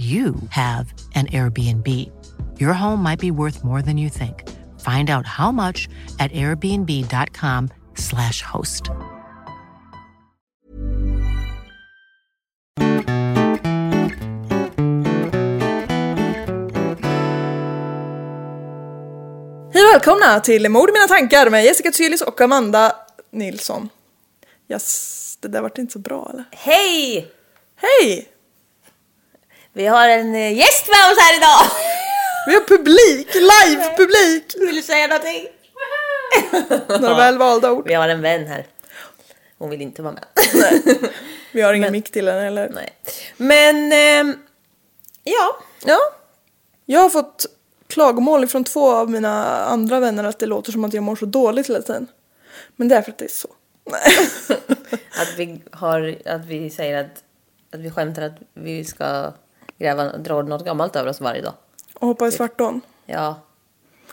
you have an Airbnb. Your home might be worth more than you think. Find out how much at airbnb.com/slash host. Hej och välkomna till Mord i mina tankar med Jessica Tsylis och Amanda Nilsson. Yes, det där vart inte så bra eller? Hej! Hej! Vi har en eh, gäst med oss här idag! Vi har publik, live-publik! Vill du säga någonting? Några väl valda ord. Vi har en vän här. Hon vill inte vara med. Vi har ingen mick till henne heller. Nej. Men, ehm, ja. Ja. Jag har fått klagomål från två av mina andra vänner att det låter som att jag mår så dåligt hela tiden. Men det är för att det är så. Att vi, har, att vi säger att, att vi skämtar att vi ska gräva, dra något gammalt över oss varje dag. Och hoppa i svartån. Ja.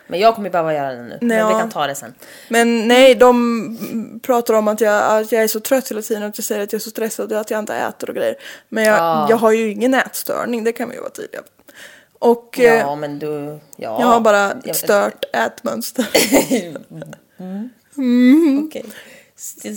Men jag kommer behöva göra det nu. Men Ja. vi kan ta det sen. Men nej, de pratar om att jag, att jag är så trött hela tiden, att jag säger att jag är så stressad och att jag inte äter och grejer. Men jag, Ja. jag har ju ingen ätstörning, det kan vi ju vara tydliga. Och eh, Ja, men du... Ja. jag har bara ett stört ätmönster. Okej. St-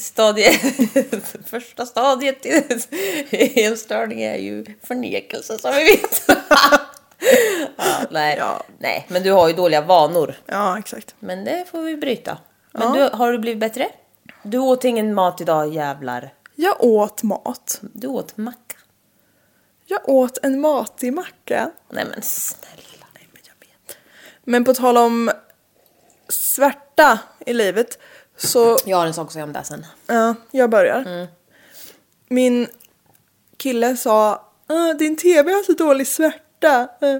Stadie... Första stadiet i en störning är ju förnekelse som vi vet. ja, nej. Ja. nej, men du har ju dåliga vanor. ja, exakt. Men det får vi bryta. Men du, har du blivit bättre? Du åt ingen mat idag jävlar. Jag åt mat. Du åt macka. Jag åt en matig macka. Nej men snälla. Nej, men jag vet. Men på tal om svärta i livet så Jag har en sak att säga om det sen. Ja, jag börjar. Min kille sa "Ah, din tv har så dålig svärta. Eh.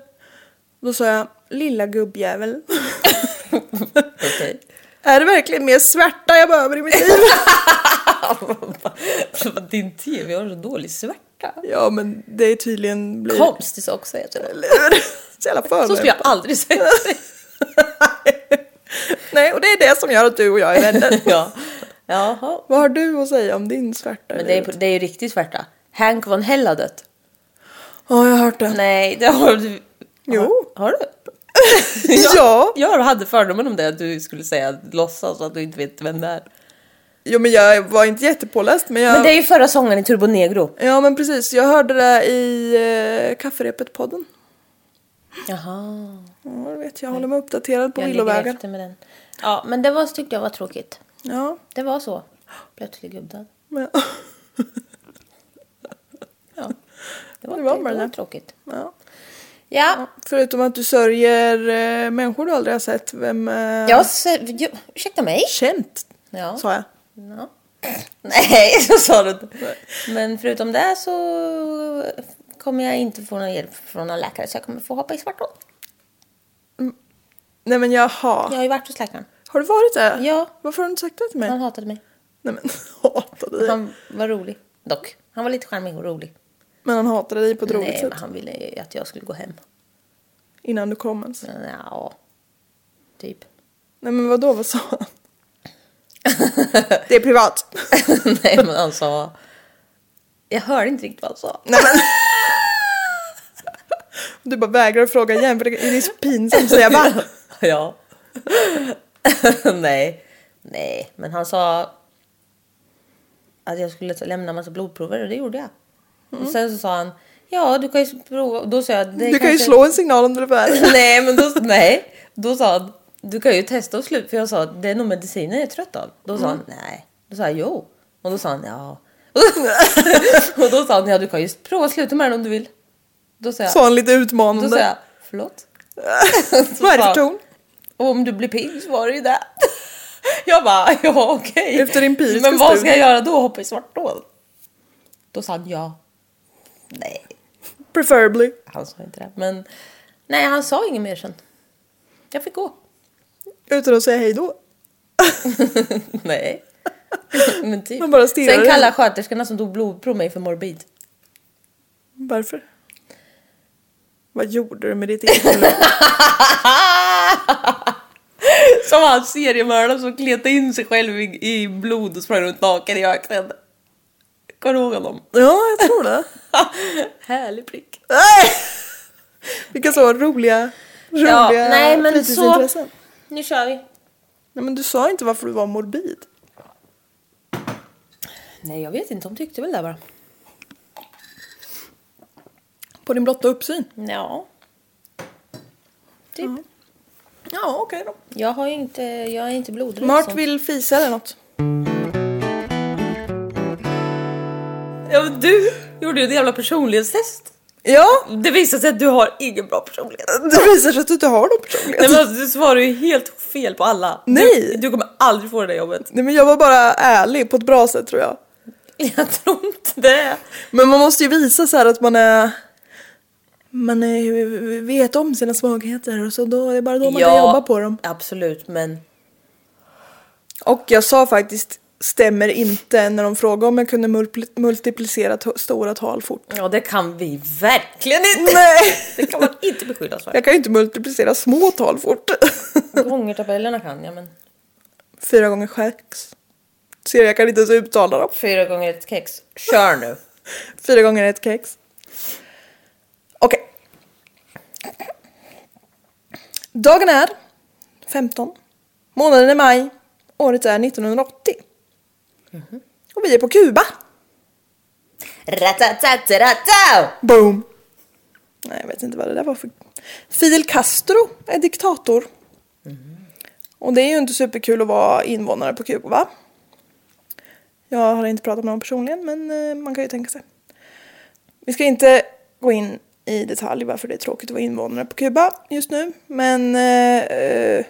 Då sa jag lilla gubbjävel. Okej. är det verkligen mer svärta jag behöver i mitt liv? Din tv har så dålig svärta. ja men det är tydligen blir... Konstig sak att säga till dig. så jävla Så skulle jag aldrig säga. Nej och det är det som gör att du och jag är vänner. ja. Jaha. Vad har du att säga om din svärta? Men det är, det är ju riktigt svärta. Hank von Hell har dött. Ja, jag har hört det. Nej, det har du. Jo. Har, har du? ja. Jag hade fördomen om det, att du skulle säga låtsas att du inte vet vem det är. Jo men jag var inte jättepåläst men jag... Men det är ju förra sången i Turbo Negro. Ja men precis, jag hörde det i eh, Kafferepet-podden. Jaha. Ja, jag vet, jag håller mig uppdaterad på Jag villovägar. efter med den. Ja, men det var, tyckte jag var tråkigt. Ja, Det var så. Plötslig gubbdöd. men, Ja. Det var, Det var det bara var det. tråkigt. ja. Ja. Förutom att du sörjer eh, människor du aldrig har sett, vem... Eh, Jag, jag, ursäkta mig? Känt, Ja. sa jag. Ja. Nej, så sa du inte. Men förutom det så kommer jag inte få någon hjälp från någon läkare så jag kommer få hoppa i svartån. Nej men jaha. Jag har ju varit hos läkaren. Har du varit det? Ja. Varför har du inte sagt det till mig? Han hatade mig. Nej men, hatar dig. Han var rolig. Dock. Han var lite charmig och rolig. Men han hatade dig på ett roligt Nej, sätt. men han ville ju att jag skulle gå hem. Innan du kom ens. Men, ja, typ. Nej men vadå, vad sa han? det är privat. Nej, men han sa... Jag hörde inte riktigt vad han sa. Nej, men... Du bara vägrar att fråga igen för det är så pinsamt att säga va? Ja. Nej. Nej, men han sa att jag skulle lämna massa blodprover och det gjorde jag. Och sen så sa han, ja du kan ju prova. Då sa jag, Du kan ju kanske- slå en signal om du färdig. nej, men då, nej. Då sa han, du kan ju testa och sluta. För jag sa, det är nog medicinen jag är trött av. Då sa han, nej. Då sa jag, jo. Och då sa han, ja. och då sa han, ja du kan ju prova att sluta med den om du vill. Då sa jag, Sa han lite då sa utmanande. jag förlåt? Vad är det för ton? Om du blir pigg så var det ju det. Jag bara, ja okej. Efter empiriska Men vad ska jag göra då? Hoppa i svarthål? Då sa han ja. Nej, Preferably. han sa inte det. Men nej, han sa inget mer sen. Jag fick gå. Utan att säga hej då. Nej. Men typ. Man bara Sen kallade sköterskorna som tog blodprov mig för morbid. Varför? Vad gjorde du med ditt eget liv? Som han seriemördaren som kletade in sig själv i, i blod och sprang runt naken i öknen. Kommer du ihåg honom? Ja, jag tror det. Härlig prick. Vilka så roliga, roliga Ja, nej men så. Nu kör vi. Nej men du sa inte varför du var morbid. Nej, jag vet inte. De tyckte väl det bara. På din blotta uppsyn. Ja. Typ. Ja, okej då. Jag har ju inte, jag är inte blodrädd. Mart vill fisa eller något. Ja, men du gjorde ju ett jävla personlighetstest. Ja, Det visade sig att du har ingen bra personlighet. det visar sig att du inte har någon personlighet. Nej, men alltså, du svarar ju helt fel på alla. Nej. Du, du kommer aldrig få det där jobbet. Nej men jag var bara ärlig på ett bra sätt tror jag. Jag tror inte det. Men man måste ju visa så här att man är man är, vet om sina svagheter och så då är det bara då man kan jobba på dem. Absolut, men Och jag sa faktiskt stämmer inte när de frågade om jag kunde multipli- multiplicera to- stora tal fort. ja, det kan vi verkligen inte. Nej! Det kan man inte beskyllas för. Jag kan ju inte multiplicera små tal fort. Gångertabellerna kan jag, men Fyra gånger sex. Ser jag kan inte ens uttala dem. fyra gånger ett kex. Kör nu. Fyra gånger ett kex. Okej. Dagen är 15. Månaden är maj. Året är 1980. Och vi är på Kuba. Ratatatatata! Boom! Nej, jag vet inte vad det där var för... Fidel Castro är diktator. Och det är ju inte superkul att vara invånare på Kuba? Jag har inte pratat med honom personligen, men eh, man kan ju tänka sig. Vi ska inte gå in i detalj varför det är tråkigt att vara invånare på Kuba just nu. Men eh,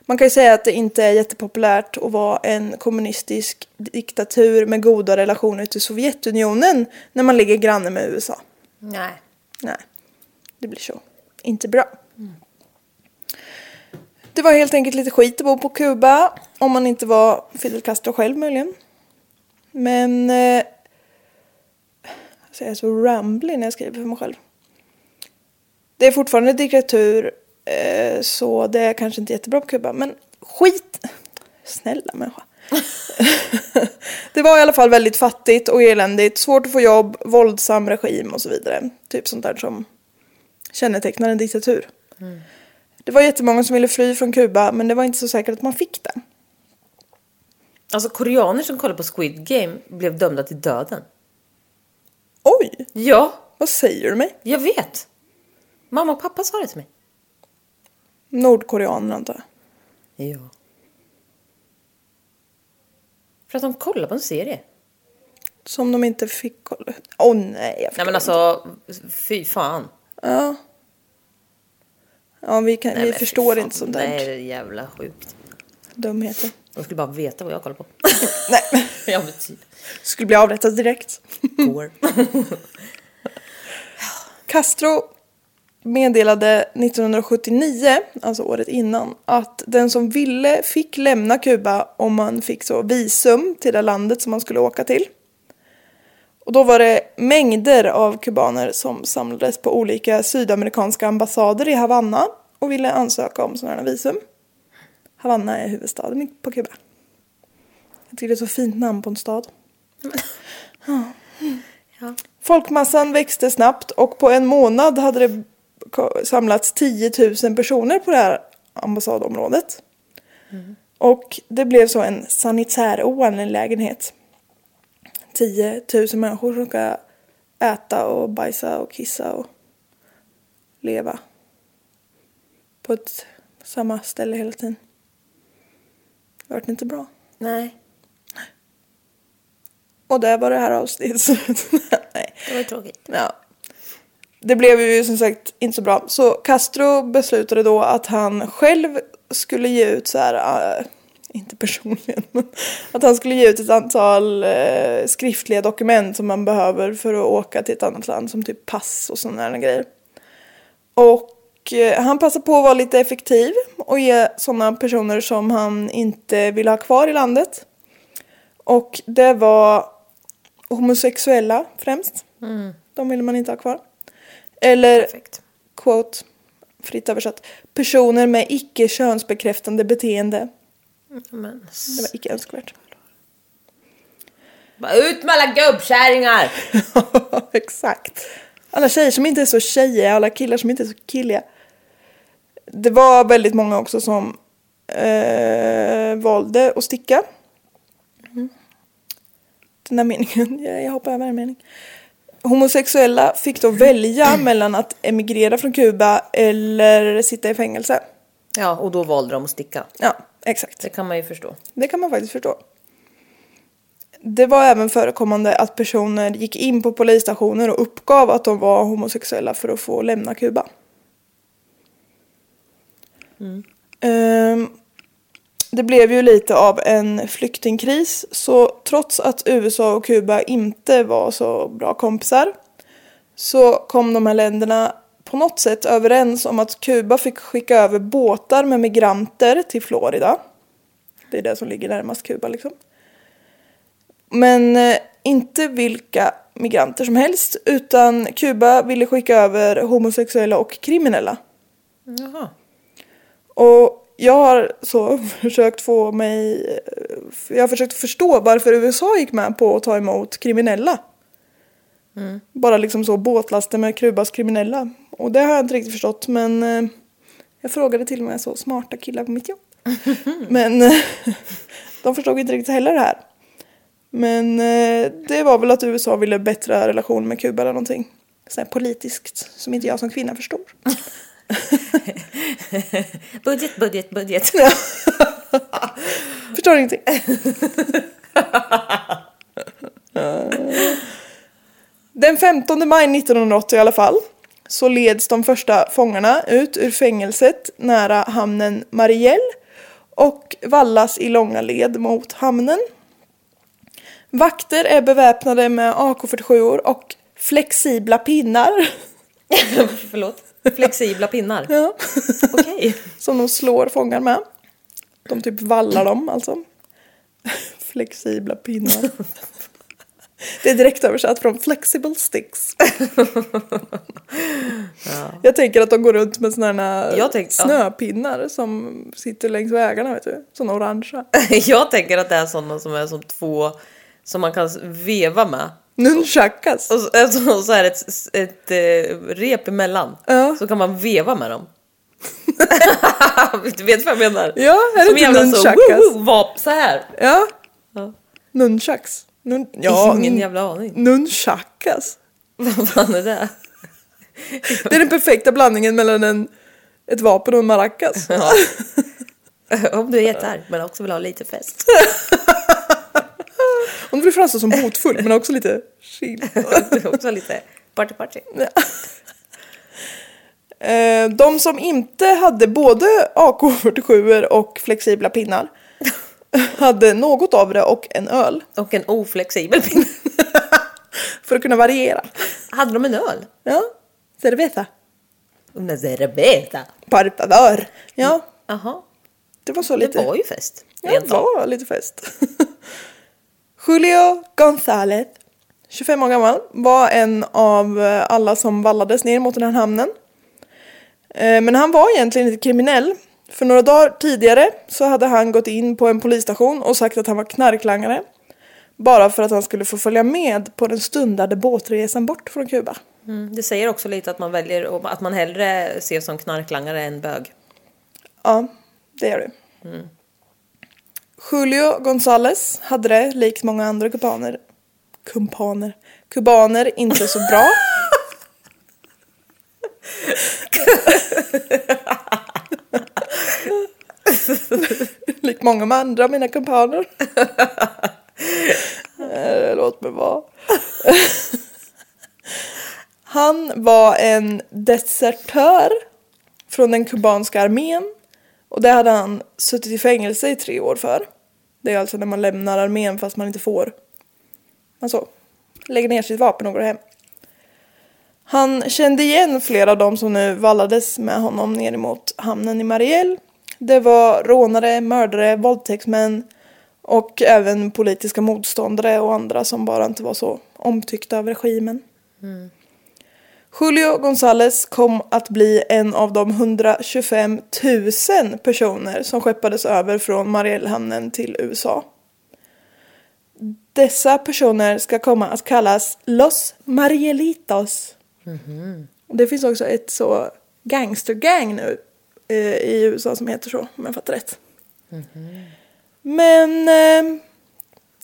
man kan ju säga att det inte är jättepopulärt att vara en kommunistisk diktatur med goda relationer till Sovjetunionen när man ligger granne med USA. Nej. Nej, det blir så. Inte bra. Det var helt enkelt lite skit att bo på Kuba. Om man inte var Fidel Castro själv möjligen. Men... Eh, alltså jag är så ramblig när jag skriver för mig själv. Det är fortfarande diktatur. Eh, så det är kanske inte jättebra på Kuba. Men skit! Snälla människa. det var i alla fall väldigt fattigt och eländigt, svårt att få jobb, våldsam regim och så vidare. Typ sånt där som kännetecknar en diktatur. Det var jättemånga som ville fly från Kuba men det var inte så säkert att man fick det. Alltså koreaner som kollade på Squid Game blev dömda till döden. Oj, Ja, vad säger du mig? jag vet. Mamma och pappa sa det till mig. Nordkoreaner antar jag. Ja. För att de kollar på en serie. Som de inte fick kolla. Åh oh, nej, jag Nej men alltså, fy fan. Ja. Ja, vi, kan, Nej, vi förstår inte sånt Nej, där. det är jävla sjukt. Dumheter. De skulle bara veta vad jag kollar på. Nej, ja men typ. skulle bli avrättad direkt. Går. Castro meddelade 1979, alltså året innan, att den som ville fick lämna Kuba om man fick så visum till det landet som man skulle åka till. Och då var det mängder av kubaner som samlades på olika sydamerikanska ambassader i Havanna och ville ansöka om sådana här visum. Havanna är huvudstaden på Kuba. Jag tycker det är ett så fint namn på en stad. Ja. Folkmassan växte snabbt och på en månad hade det samlats 10 000 personer på det här ambassadområdet. Och det blev så en sanitär oangelägenhet. 10 000 människor som ska äta och bajsa och kissa och leva på ett samma ställe hela tiden. Det vart inte bra. Nej, Och där var det här avsnittet. Nej. det var tråkigt. Ja. Det blev ju som sagt inte så bra. Så Castro beslutade då att han själv skulle ge ut så här, äh, inte personligen, men att han skulle ge ut ett antal äh, skriftliga dokument som man behöver för att åka till ett annat land som typ pass och sådana här grejer. Och eh, han passade på att vara lite effektiv och ge sådana personer som han inte ville ha kvar i landet. Och det var homosexuella främst. De ville man inte ha kvar. Eller, Perfekt. quote, fritt översatt, personer med icke könsbekräftande beteende. Men, Det var icke önskvärt. bara ut med alla gubbkärringar! Exakt. Alla tjejer som inte är så tjejiga, alla killar som inte är så killiga. Det var väldigt många också som eh, valde att sticka. Mm. Den där meningen, jag, jag hoppar över en mening. Homosexuella fick då välja mellan att emigrera från Kuba eller sitta i fängelse. Ja, och då valde de att sticka. Ja, exakt. Det kan man ju förstå. Det kan man faktiskt förstå. Det var även förekommande att personer gick in på polisstationer och uppgav att de var homosexuella för att få lämna Kuba. Ehm, det blev ju lite av en flyktingkris så trots att USA och Kuba inte var så bra kompisar så kom de här länderna på något sätt överens om att Kuba fick skicka över båtar med migranter till Florida. Det är det som ligger närmast Kuba liksom. Men eh, inte vilka migranter som helst utan Kuba ville skicka över homosexuella och kriminella. Jaha. Och jag har så försökt få mig... Jag har försökt förstå varför USA gick med på att ta emot kriminella. Bara liksom så båtlaster med Kubas kriminella. Och det har jag inte riktigt förstått men eh, jag frågade till och med så smarta killar på mitt jobb. men eh, de förstod inte riktigt heller det här. Men eh, det var väl att USA ville bättra relation med Kuba eller någonting. Så politiskt som inte jag som kvinna förstår. Budget, budget, budget. Förstår ingenting. Den 15 maj 1980 i alla fall så leds de första fångarna ut ur fängelset nära hamnen Marielle och vallas i långa led mot hamnen. Vakter är beväpnade med AK47 och flexibla pinnar. Förlåt. Flexibla pinnar. Ja. Okej. Som de slår fångar med. De typ vallar dem alltså. Flexibla pinnar. Det är direkt översatt från flexible sticks. Jag tänker att de går runt med sådana här tänk- ja. snöpinnar som sitter längs vägarna vet du. Sådana orangea. Jag tänker att det är sådana som är som två som man kan veva med. Nunchakas. Och så, alltså, så är det ett, ett, eh, rep emellan. Ja. Så kan man veva med dem. du vet vad jag menar? Ja, är det Som inte jävla så, nunchakas? woohoo, vap, så här. Ja. Ja. Nunchaks. Nun ja, Ingen jävla aning. Nunchakas. Vad fan är det? Det är den perfekta blandningen mellan en, ett vapen och en maracas. Ja. Om du är jättearg men också vill ha lite fest. Du vill framstå som hotfull men också lite chill. också lite party party. Eh, De som inte hade både AK47 och flexibla pinnar hade något av det och en öl Och en oflexibel pinne. för att kunna variera. Hade de en öl? Ja, cerveza. Una cerveza. Por favor. Ja, Jaha, det var så det lite. var ju fest. Ja, det var lite fest. Julio González, 25 år gammal, var en av eh, alla som vallades ner mot den här hamnen. Eh, Men han var egentligen inte kriminell. För några dagar tidigare så hade han gått in på en polisstation och sagt att han var knarklangare. Bara för att han skulle få följa med på den stundade båtresan bort från Kuba. Mm, det säger också lite att man väljer att man hellre ses som knarklangare än bög. Ja, det gör det. Julio Gonzales hade det, likt många andra kubaner, kumpaner, kubaner, inte så bra. likt många andra av mina kumpaner. Eh, låt mig vara. Han var en desertör från den kubanska armén och det hade han suttit i fängelse i tre år för. Det är alltså när man lämnar armén fast man inte får. Alltså, lägger ner sitt vapen och går hem. Han kände igen flera av dem som nu vallades med honom ner emot hamnen i Mariel. Det var rånare, mördare, våldtäktsmän och även politiska motståndare och andra som bara inte var så omtyckta av regimen. Mm. Julio Gonzales kom att bli en av de 125 000 personer som skeppades över från Marielhamnen till USA. Dessa personer ska komma att kallas Los Marielitos. Det finns också ett så gangstergang nu eh, i USA som heter så, om jag fattar rätt. Men eh,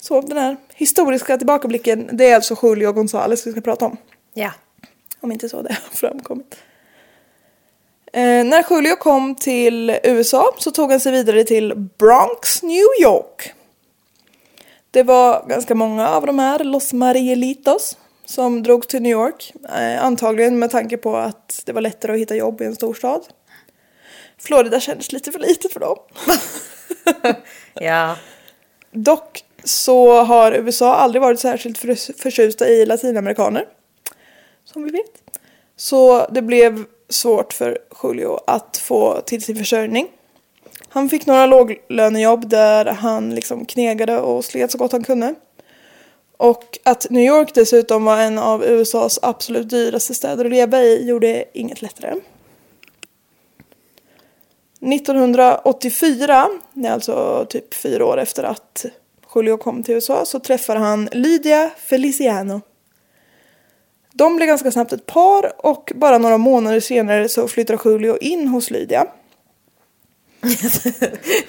så den här historiska tillbakablicken, det är alltså Julio Gonzales vi ska prata om. Ja. Om inte så det har framkommit. Eh, när Julio kom till USA så tog han sig vidare till Bronx, New York. Det var ganska många av de här Los Marielitos som drogs till New York. Eh, antagligen med tanke på att det var lättare att hitta jobb i en storstad. Florida kändes lite för litet för dem. Ja. Dock så har USA aldrig varit särskilt för- förtjusta i latinamerikaner. Som vi vet. Så det blev svårt för Julio att få till sin försörjning. Han fick några låglönejobb där han liksom knegade och slet så gott han kunde. Och att New York dessutom var en av USAs absolut dyraste städer att leva i gjorde inget lättare. 1984, det är alltså typ fyra år efter att Julio kom till USA, så träffar han Lydia Feliciano. De blir ganska snabbt ett par och bara några månader senare så flyttar Julio in hos Lydia.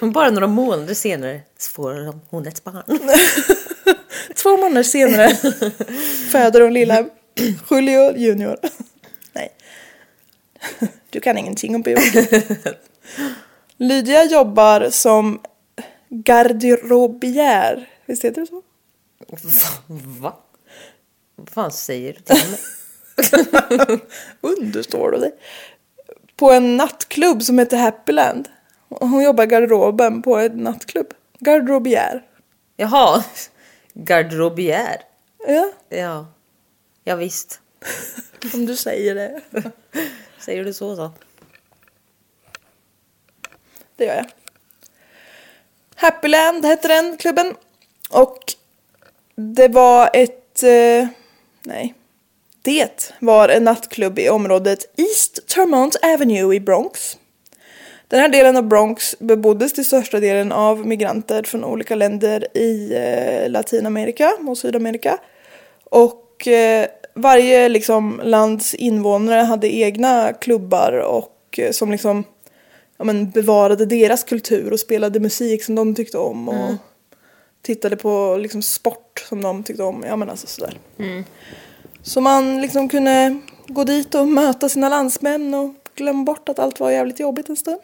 Bara några månader senare så får hon ett barn. Två månader senare föder hon lilla Julio Junior. Nej. Du kan ingenting om biologi. Lydia jobbar som garderobiär. Visst heter det så? Va? Vad fan säger du till mig? Understår du det? På en nattklubb som heter Happyland. Hon jobbar i garderoben på en nattklubb. Garderobiär. Jaha, garderobiär. Ja, Ja, ja visst. om du säger det. Säger du så så. Det gör jag. Happyland hette den klubben. Och det var ett... Eh, nej. Det var en nattklubb i området East Termont Avenue i Bronx. Den här delen av Bronx beboddes till största delen av migranter från olika länder i eh, Latinamerika och Sydamerika. Och eh, varje liksom, lands invånare hade egna klubbar och eh, som liksom ja, men, bevarade deras kultur och spelade musik som de tyckte om och mm tittade på liksom, sport som de tyckte om. Ja men alltså sådär. Så man liksom kunde gå dit och möta sina landsmän och glömma bort att allt var jävligt jobbigt en stund.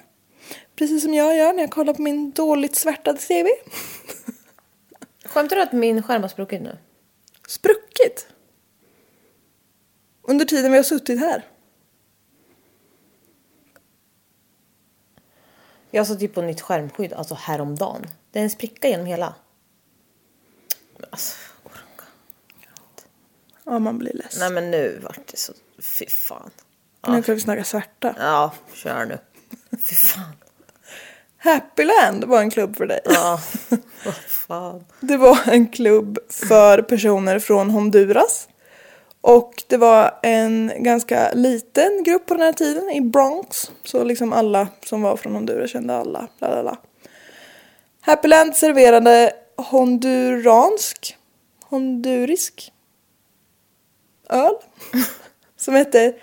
Precis som jag gör när jag kollar på min dåligt svärtade TV. Skämtar du att min skärm har spruckit nu? Spruckit! Under tiden vi har suttit här. Jag satt ju på nytt skärmskydd, alltså häromdagen. Det är en spricka genom hela. Alltså, orka. Ja, man blir ledsen. Nej men nu vart det så... Fy fan. Nu kan vi snacka svärta. Ja, kör nu. Fy fan. Happyland var en klubb för dig. Ja, vad fan. Det var en klubb för personer från Honduras. Och det var en ganska liten grupp på den här tiden i Bronx. Så liksom alla som var från Honduras kände alla. Lalala. Happyland serverade honduransk, hondurisk öl. Som hette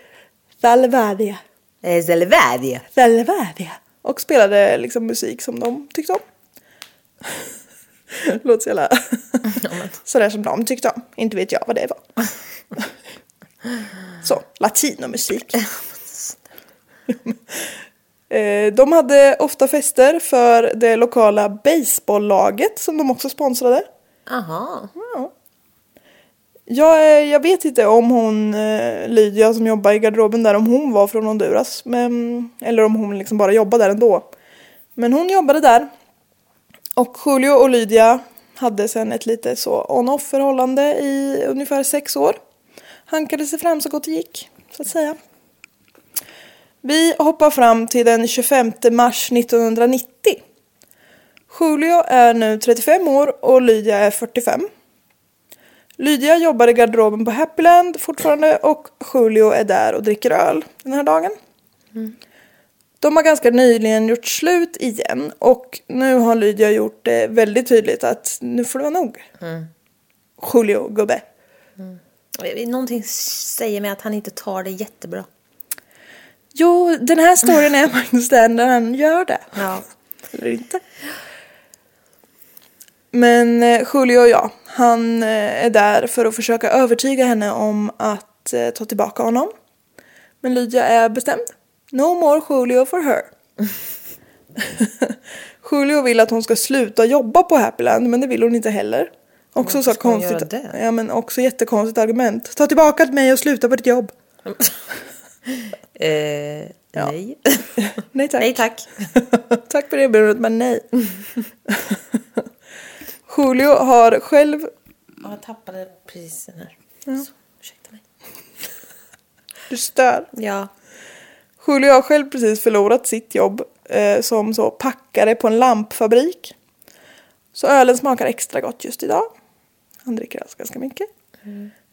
Valvadia. Zelvadia. Valvadia. Och spelade liksom musik som de tyckte om. Låter så jävla... Sådär som de tyckte om. Inte vet jag vad det var. Så, latinomusik. Eh, De hade ofta fester för det lokala baseballlaget som de också sponsrade. Aha. Jag, eh, jag vet inte om hon, eh, Lydia som jobbar i garderoben där, om hon var från Honduras. Men, eller om hon liksom bara jobbade där ändå. Men hon jobbade där. Och Julio och Lydia hade sen ett lite så on-off förhållande i ungefär sex år. Hankade sig fram så gott det gick, så att säga. Vi hoppar fram till den 25 mars 1990. Julio är nu 35 år och Lydia är 45. Lydia jobbar i garderoben på Happyland fortfarande och Julio är där och dricker öl den här dagen. De har ganska nyligen gjort slut igen och nu har Lydia gjort det väldigt tydligt att nu får det vara nog. Julio, gubbe. Någonting säger mig att han inte tar det jättebra. Jo, den här storyn är faktiskt den där han gör det. Ja. Eller inte. Men eh, Julio, ja, han eh, är där för att försöka övertyga henne om att eh, ta tillbaka honom. Men Lydia är bestämd. No more Julio for her. Julio vill att hon ska sluta jobba på Happyland, men det vill hon inte heller. Också så konstigt. Ja, men också jättekonstigt argument. Ta tillbaka mig och sluta på ditt jobb. Eh, Nej. Nej tack. Nej tack. Tack för erbjudandet men nej. Julio har själv Ja, Jag tappade precis den här. Så, ursäkta mig. Du stör. Ja. Julio har själv precis förlorat sitt jobb eh, som så packare på en lampfabrik. Så ölen smakar extra gott just idag. Han dricker alltså ganska mycket.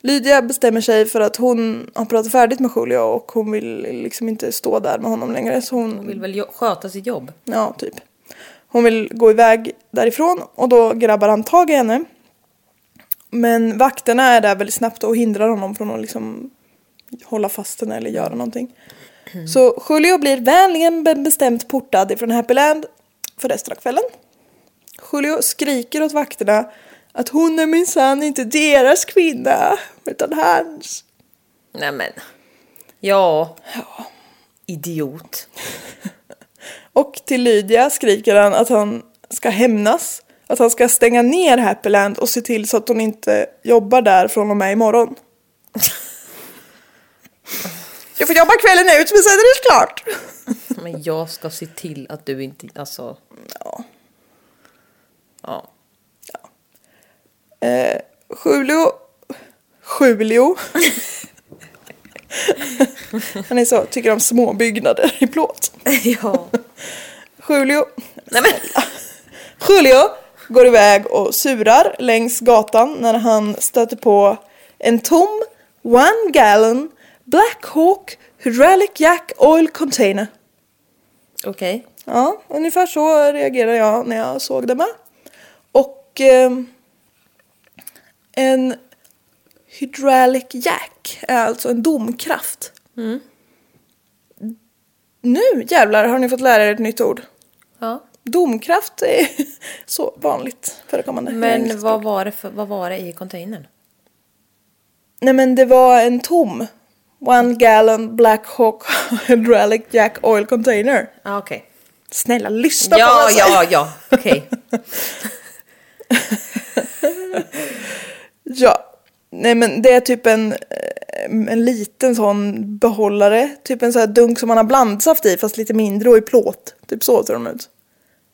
Lydia bestämmer sig för att hon har pratat färdigt med Julio och hon vill liksom inte stå där med honom längre. Så hon, Hon vill väl sköta sitt jobb. Ja, typ. Hon vill gå iväg därifrån och då grabbar han tag i henne. Men vakterna är där väldigt snabbt och hindrar honom från att liksom hålla fast henne eller göra någonting. Så Julio blir vänligen be- bestämt portad ifrån Happyland för resten av kvällen. Julio skriker åt vakterna att hon är minsann inte deras kvinna utan hans. Nej men. Ja. Idiot. Och till Lydia skriker han att han ska hämnas. Att han ska stänga ner Happyland och se till så att hon inte jobbar där från och med imorgon. Du får jobba kvällen ut men sen är det klart. Men jag ska se till att du inte, alltså. Ja. Ja. Eh, Julio... Julio. han är så, tycker om små byggnader i plåt. ja. Julio... Nej men. Julio går iväg och surar längs gatan när han stöter på en tom one gallon Black Hawk Hydraulic Jack Oil Container. Okej. Ja, ungefär så reagerade jag när jag såg det med. Och ehm, en hydraulic jack är alltså en domkraft. Nu jävlar har ni fått lära er ett nytt ord. Ja. Domkraft är så vanligt förekommande. Men vad var, det för, vad var det i containern? Nej men det var en tom One gallon Black Hawk Hydraulic Jack Oil Container. Ja, okej. Snälla lyssna på Ja, vad jag säger. ja, ja. Okej. Ja. Nej men det är typ en, eh, en liten sån behållare. Typ en sån här dunk som man har blandsaft i fast lite mindre och i plåt. Typ så ser de ut.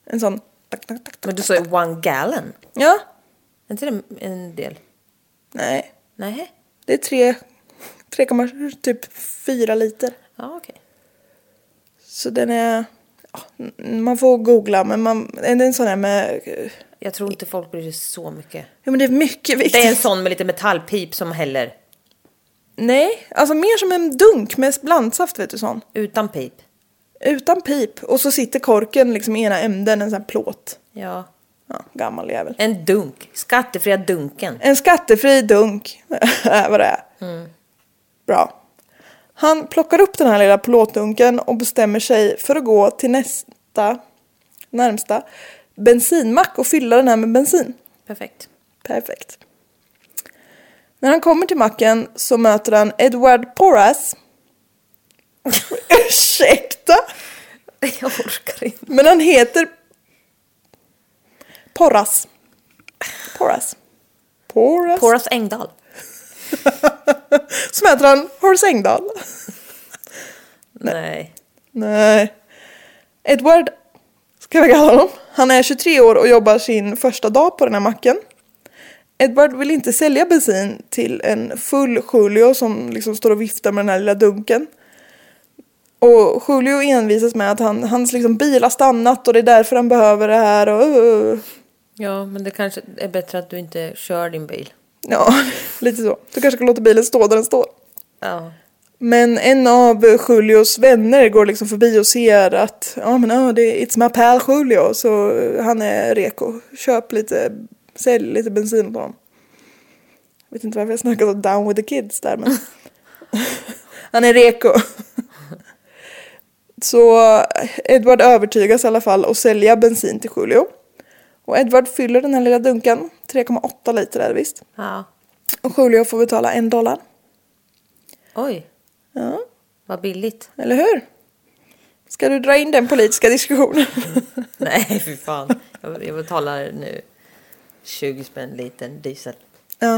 En sån. Tack, tack, tack, Men du sa ju one gallon. Ja. Är inte det en del? Nej. Nej. Det är tre, 3, typ 4 liter. Ja, okej. Så den är... man får googla men man, det är en sån här med, Jag tror inte folk bryr sig så mycket. ja men det är mycket viktigt. Det är en sån med lite metallpip som häller Nej, alltså mer som en dunk med blandsaft vet du sån. utan pip. Utan pip. Och så sitter korken liksom i ena änden, en sån här plåt. Ja. Ja, gammal jävel. En dunk. Skattefria dunken. En skattefri dunk är vad det är. Bra. Han plockar upp den här lilla plåtdunken och bestämmer sig för att gå till nästa, närmsta bensinmack och fylla den här med bensin. Perfekt. Perfekt. När han kommer till macken så möter han Edward Porras. Ursäkta? Jag orkar inte. Men han heter Porras. Porras. Porras. Horace Engdahl. Så möter han Horace Engdahl. Nej. Nej. Edward, ska vi kalla honom. Han är 23 år och jobbar sin första dag på den här macken. Edward vill inte sälja bensin till en full Julio som liksom står och viftar med den här lilla dunken. Och Julio envisas med att han, hans liksom bil har stannat och det är därför han behöver det här. Och, uh, Ja, men det kanske är bättre att du inte kör din bil. ja, lite så. Du kanske kan låta bilen stå där den står. Ja. Men en av Julios vänner går liksom förbi och ser att ja men ja, det är it's my pal Julio så han är reko. Köp lite, sälj lite bensin åt honom. Jag vet inte varför jag snackar så down with the kids där men han är reko. Så Edward övertygas i alla fall att sälja bensin till Julio. Och Edward fyller den här lilla dunken, 3,8 liter är det visst. ja. Och Julio får betala en dollar. Oj, Ja. vad billigt. Eller hur? Ska du dra in den politiska diskussionen? Nej, fy fan. Jag, jag betalar nu 20 spänn liten diesel. ja.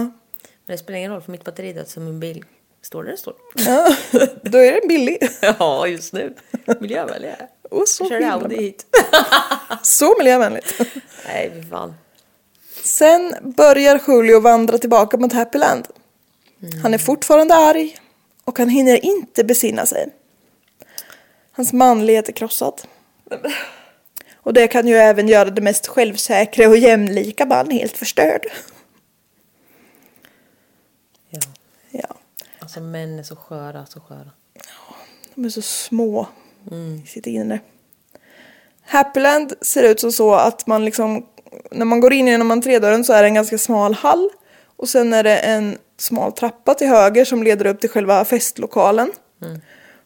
Men det spelar ingen roll för mitt batteri är så min bil står där den står. ja, då är den billig. Ja, just nu. Miljövänlig är. Och så Kör Audi hit. Så miljövänligt. Nej, fy fan. Sen börjar Julio vandra tillbaka mot Happyland. Han är fortfarande arg och han hinner inte besinna sig. Hans manlighet är krossad. Och det kan ju även göra det mest självsäkra och jämlika man helt förstörd. Ja. Ja, Alltså män är så sköra, så sköra. de är så små i sitt inre. Happyland ser ut som så att man liksom, när man går in genom entrédörren så är det en ganska smal hall. Och sen är det en smal trappa till höger som leder upp till själva festlokalen.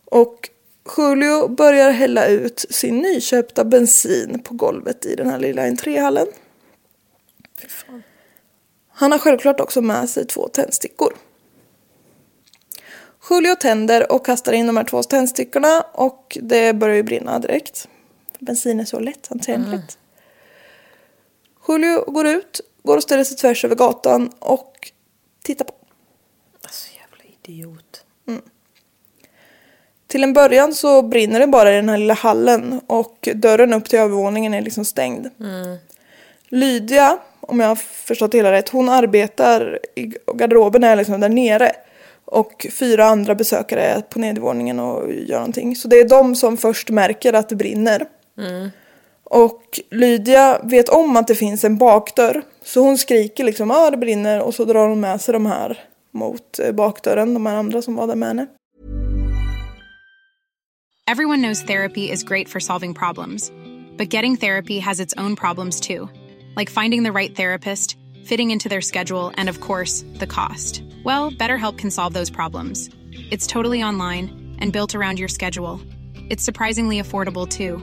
Och Julio börjar hälla ut sin nyköpta bensin på golvet i den här lilla entréhallen. Han har självklart också med sig två tändstickor. Julio tänder och kastar in de här två tändstickorna och det börjar ju brinna direkt. Bensin är så lätthanterligt. Julio går ut, går och ställer sig tvärs över gatan och tittar på. Alltså jävla idiot. Till en början så brinner det bara i den här lilla hallen och dörren upp till övervåningen är liksom stängd. Lydia, om jag har förstått det hela rätt, hon arbetar i garderoben är liksom där nere. Och fyra andra besökare är på nedervåningen och gör någonting. Så det är de som först märker att det brinner. Och Lydia vet om att det finns en bakdörr. Så hon skriker liksom ”ah det brinner och så drar hon med sig de här mot eh, bakdörren, de här andra som var där med henne. Everyone knows therapy is great for solving problems, but getting therapy has its own problems too, like finding the right therapist, fitting into their schedule, and of course, the cost. Well, BetterHelp can solve those problems. It's totally online and built around your schedule. It's surprisingly affordable too.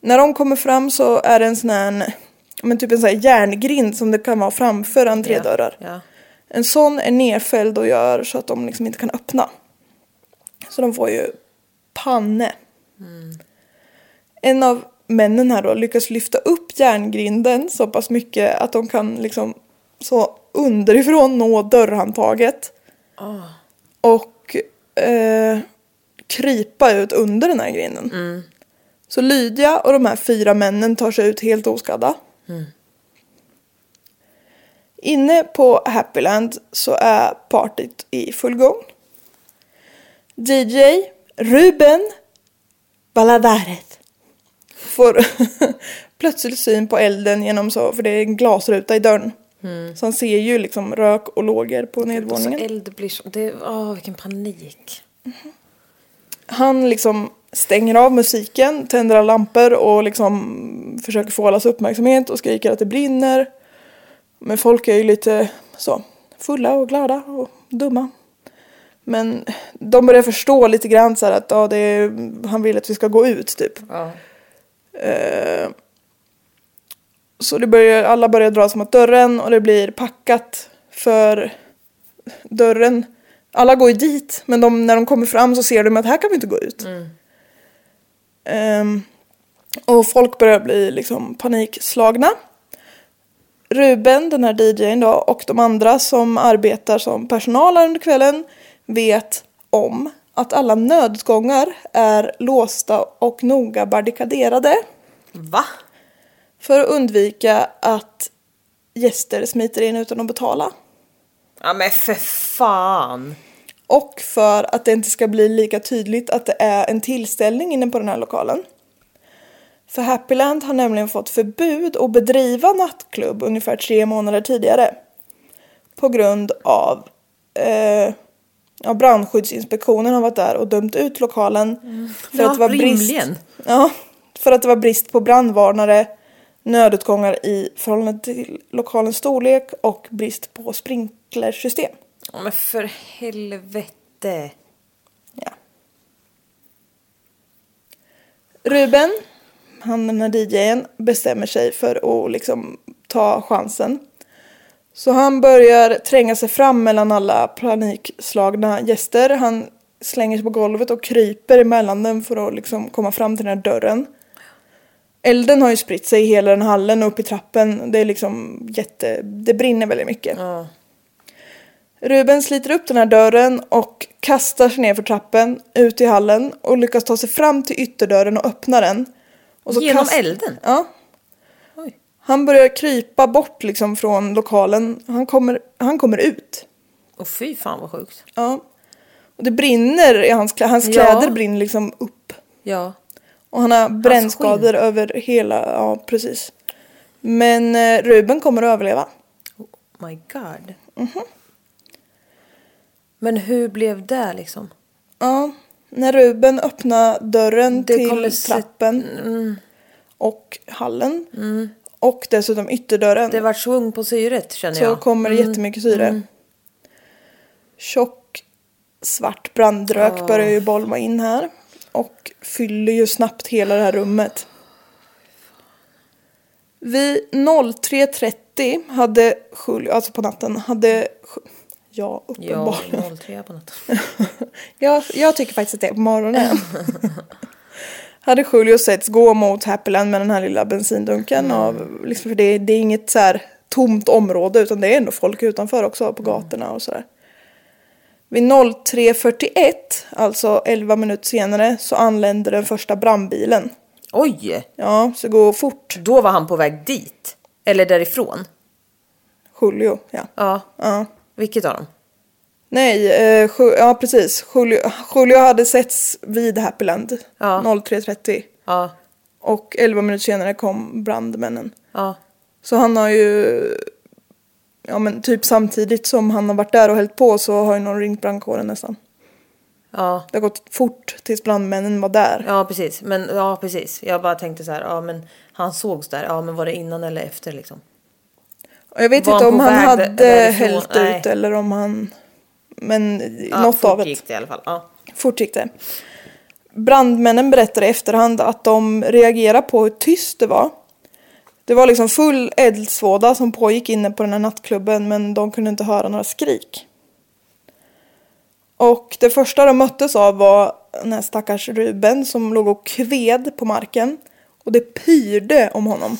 När de kommer fram så är det en sån här, men typ en sån här järngrind som det kan vara framför entrédörrar. Ja. En sån är nerfälld och gör så att de liksom inte kan öppna. Så de får ju panne. En av männen här då lyckas lyfta upp järngrinden så pass mycket att de kan liksom så underifrån nå dörrhandtaget. Och eh, krypa ut under den här grinden. Så Lydia och de här fyra männen tar sig ut helt oskadda. Inne på Happyland så är partyt i full gång. DJ Ruben Balladaret får plötsligt syn på elden genom så, för det är en glasruta i dörren. Så han ser ju liksom rök och lågor på Så nedervåningen. eld blir så... Det, åh, vilken panik. Han liksom stänger av musiken, tänder alla lampor och liksom försöker få allas uppmärksamhet och skriker att det brinner. Men folk är ju lite så fulla och glada och dumma. Men de börjar förstå lite grann så här att ja, det är, han vill att vi ska gå ut typ. Ja. Eh, så det börjar, alla börjar dra sig mot dörren och det blir packat för dörren. Alla går ju dit men de, när de kommer fram så ser de att här kan vi inte gå ut. Ehm, och folk börjar bli liksom panikslagna. Ruben, den här DJn då, och de andra som arbetar som personal under kvällen vet om att alla nödutgångar är låsta och noga barrikaderade Va? för att undvika att gäster smiter in utan att betala. Ja men för fan. Och för att det inte ska bli lika tydligt att det är en tillställning inne på den här lokalen. För Happyland har nämligen fått förbud att bedriva nattklubb ungefär tre månader tidigare. På grund av eh, ja, brandskyddsinspektionen har varit där och dömt ut lokalen. För Ja, att det var brist, rimligen. ja, för att det var brist på brandvarnare, nödutgångar i förhållande till lokalens storlek och brist på sprinklersystem. Ja men för helvete. Ja. Ruben, han den här DJn, bestämmer sig för att liksom ta chansen. Så han börjar tränga sig fram mellan alla panikslagna gäster. Han slänger sig på golvet och kryper emellan dem för att liksom komma fram till den här dörren. Elden har ju spritt sig i hela den hallen och upp i trappen. Det är liksom jätte... Det brinner väldigt mycket. Ja. Ruben sliter upp den här dörren och kastar sig ner för trappen ut i hallen och lyckas ta sig fram till ytterdörren och öppna den. Och så Genom kast- elden? Ja. Oj. Han börjar krypa bort liksom från lokalen. Han kommer, han kommer ut. Och fy fan vad sjukt. Ja. Och det brinner i hans kläder. Hans Ja. kläder brinner liksom upp. Ja. Och han har brännskador över hela, ja precis. Men eh, Ruben kommer att överleva. Oh my god. Mhm. Men hur blev det liksom? Ja, när Ruben öppnar dörren Det till kommer se- Mm. trappen och hallen och dessutom ytterdörren Det var svung på syret känner så jag. Mm. kommer det jättemycket syre. Tjock svart brandrök börjar ju bolma in här och fyller ju snabbt hela det här rummet. Vid 03.30 hade Julio, alltså på natten, hade Ju- Ja, Ja, uppenbarligen. 03 på natten. Jag, jag tycker faktiskt att det är på morgonen. hade Julio setts gå mot Happyland med den här lilla bensindunken. Av, liksom, för det, det är inget så här tomt område utan det är ändå folk utanför också på gatorna och sådär. Vid 03.41, alltså 11 minuter senare, så anländer den första brandbilen. Oj! Ja, så går fort. Då var han på väg dit. Eller därifrån. Julio, ja. Ja. ja. Vilket av dem? Nej, eh, ja precis. Julio, Julio hade setts vid Happyland Ja. 03.30. Ja. Och 11 minuter senare kom brandmännen. Ja. Så han har ju, ja men typ samtidigt som han har varit där och hällt på så har ju någon ringt brandkåren nästan. Ja. Det har gått fort tills brandmännen var där. Ja, precis. Men ja, precis. Jag bara tänkte så här, ja men han sågs där. Ja, men var det innan eller efter liksom? Och jag vet Var inte om han hade därifrån? hällt Nej. ut eller om han... Men Ja, något fort av det. gick det i alla fall. Ja. Fort gick det. Brandmännen berättade i efterhand att de reagerade på hur tyst det var. Det var liksom full eldsvåda som pågick inne på den här nattklubben men de kunde inte höra några skrik. Och det första de möttes av var den här stackars Ruben som låg och kved på marken. Och det pyrde om honom.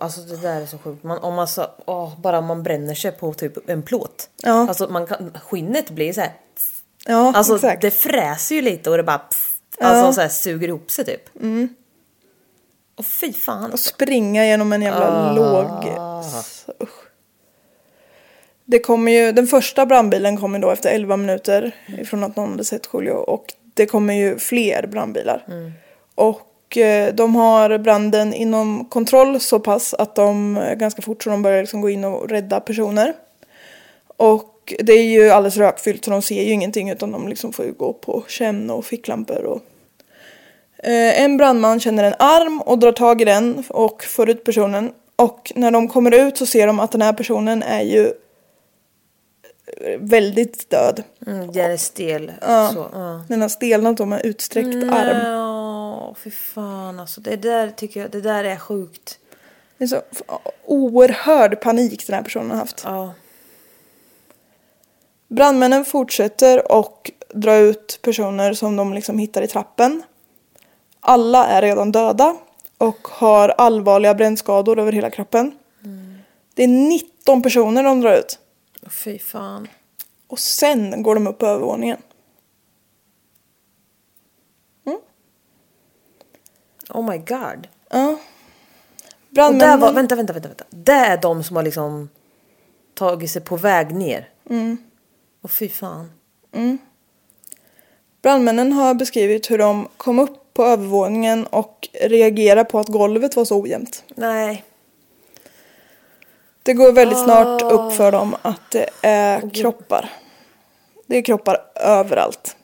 Alltså det där är så sjukt. Man, om man så, åh, bara man bränner sig på typ en plåt. Ja. Alltså man kan, skinnet blir så här. Ja, Alltså exakt. det fräser ju lite och det bara pff, alltså Ja. så här, suger ihop sig typ. Mm. Och fy fan. Och springa genom en jävla Ah. låg... Usch. Det kommer ju, den första brandbilen kommer då efter 11 minuter ifrån att någon hade sett Julio och det kommer ju fler brandbilar. Och eh, de har branden inom kontroll så pass att de eh, ganska fort så de börjar liksom gå in och rädda personer. Och det är ju alldeles rökfyllt så de ser ju ingenting utan de liksom får ju gå på känn och ficklampor och Eh, En brandman känner en arm och drar tag i den och får ut personen. Och när de kommer ut så ser de att den här personen är ju väldigt död. Mm, den är stel. Ja. Ja. Den har stelnat då med utsträckt arm. Ja, fy fan alltså. Det där tycker jag, det där är sjukt. Det är så oerhörd panik den här personen har haft. Ja. Brandmännen fortsätter och dra ut personer som de liksom hittar i trappen. Alla är redan döda och har allvarliga brännskador över hela kroppen. Det är 19 personer de drar ut. Fy fan. Och sen går de upp på övervåningen. Oh my god. Ja. Och Brandmännen... där var, vänta, vänta, vänta, vänta. Det är de som har liksom tagit sig på väg ner. Mm. Och fy fan. Brandmännen har beskrivit hur de kom upp på övervåningen och reagerade på att golvet var så ojämnt. Nej. Det går väldigt snart upp för dem att det är kroppar. Det är kroppar överallt.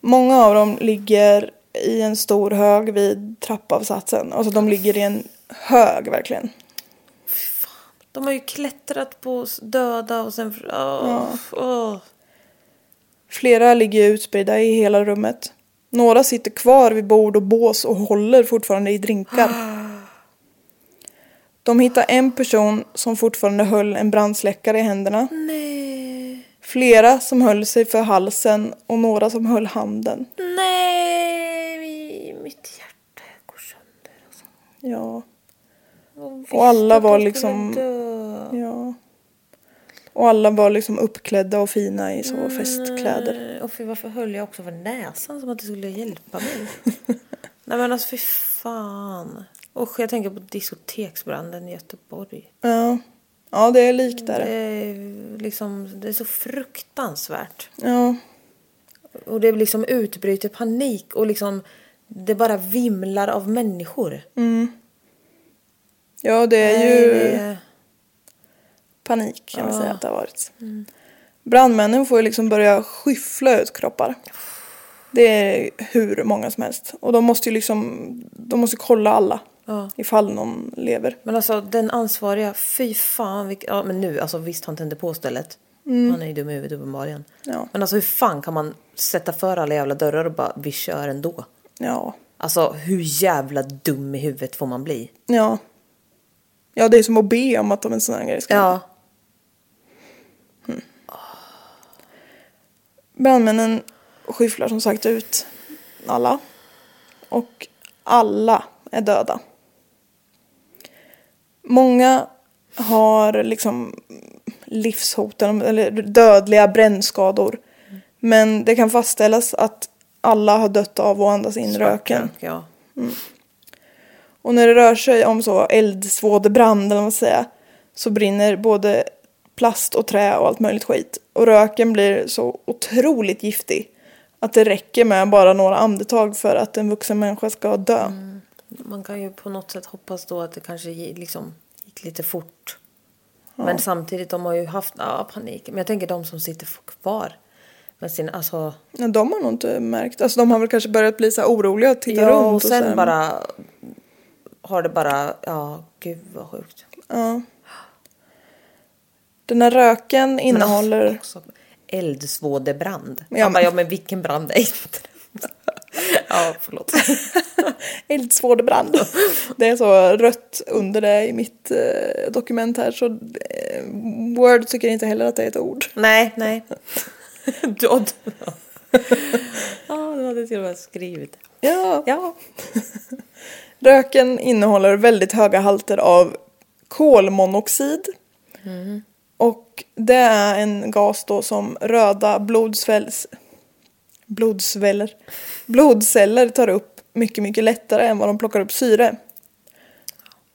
Många av dem ligger i en stor hög vid trappavsatsen. Alltså de ligger i en hög verkligen. De har ju klättrat på döda och sen... Åh, åh. Flera ligger utspridda i hela rummet. Några sitter kvar vid bord och bås och håller fortfarande i drinkar. De hittar en person som fortfarande höll en brandsläckare i händerna. Nej. Flera som höll sig för halsen och några som höll handen. Nej. Mitt hjärta går sönder. Alltså. Ja. Och, Och alla var liksom- dö. Ja. Och alla var liksom uppklädda och fina i så festkläder. Nej, Och fy, varför höll jag också för näsan som att det skulle hjälpa mig? Nej men alltså fy fan. Och jag tänker på diskoteksbranden i Göteborg. Ja. Ja, det är likt Det där. är, liksom, det är så fruktansvärt. Ja. Och det liksom utbryter panik och liksom det bara vimlar av människor. Ja, det är Nej, ju det panik kan man säga att det har varit. Brandmännen får ju liksom börja skyffla ut kroppar. Det är hur många som helst. Och de måste ju liksom, de måste kolla alla. Ja. Ifall någon lever. Men alltså den ansvariga, fy fan. Vilk, ja men nu, alltså visst han tände på stället. Han är ju dum i huvudet uppenbarligen. Ja. Men alltså hur fan kan man sätta för alla jävla dörrar och bara vi kör ändå? Ja. Alltså hur jävla dum i huvudet får man bli? Ja. Ja, det är som att be om att de en sån här grej ska Ja. Brandmännen skyfflar som sagt ut alla. Och alla är döda. Många har liksom livshotande eller dödliga brännskador. Men det kan fastställas att alla har dött av att andas in röken. Rök, Ja. Och när det rör sig om så eldsvådebrand eller vad man ska säga så brinner både plast och trä och allt möjligt skit. Och röken blir så otroligt giftig att det räcker med bara några andetag för att en vuxen människa ska dö. Man kan ju på något sätt hoppas då att det kanske liksom gick lite fort. Men samtidigt, de har ju haft ja, panik. Men jag tänker de som sitter kvar med sin, alltså. Ja, de har nog inte märkt. Alltså de har väl kanske börjat bli så oroliga och titta Ja, runt. och så sen bara har det bara, ja, gud vad sjukt. Ja. Den här röken innehåller... Också eldsvådebrand. Ja, men- men... ja, men vilken brand är inte? Ja, förlåt. Eldsvådebrand. Det är så rött under det i mitt eh, dokument här så eh, Word tycker inte heller att det är ett ord. Nej, nej. Du, ja, du hade till och med skrivit. Ja. Ja. Röken innehåller väldigt höga halter av kolmonoxid. Och det är en gas då som röda blodsvälls... blodsväller, blodceller tar upp mycket, mycket lättare än vad de plockar upp syre.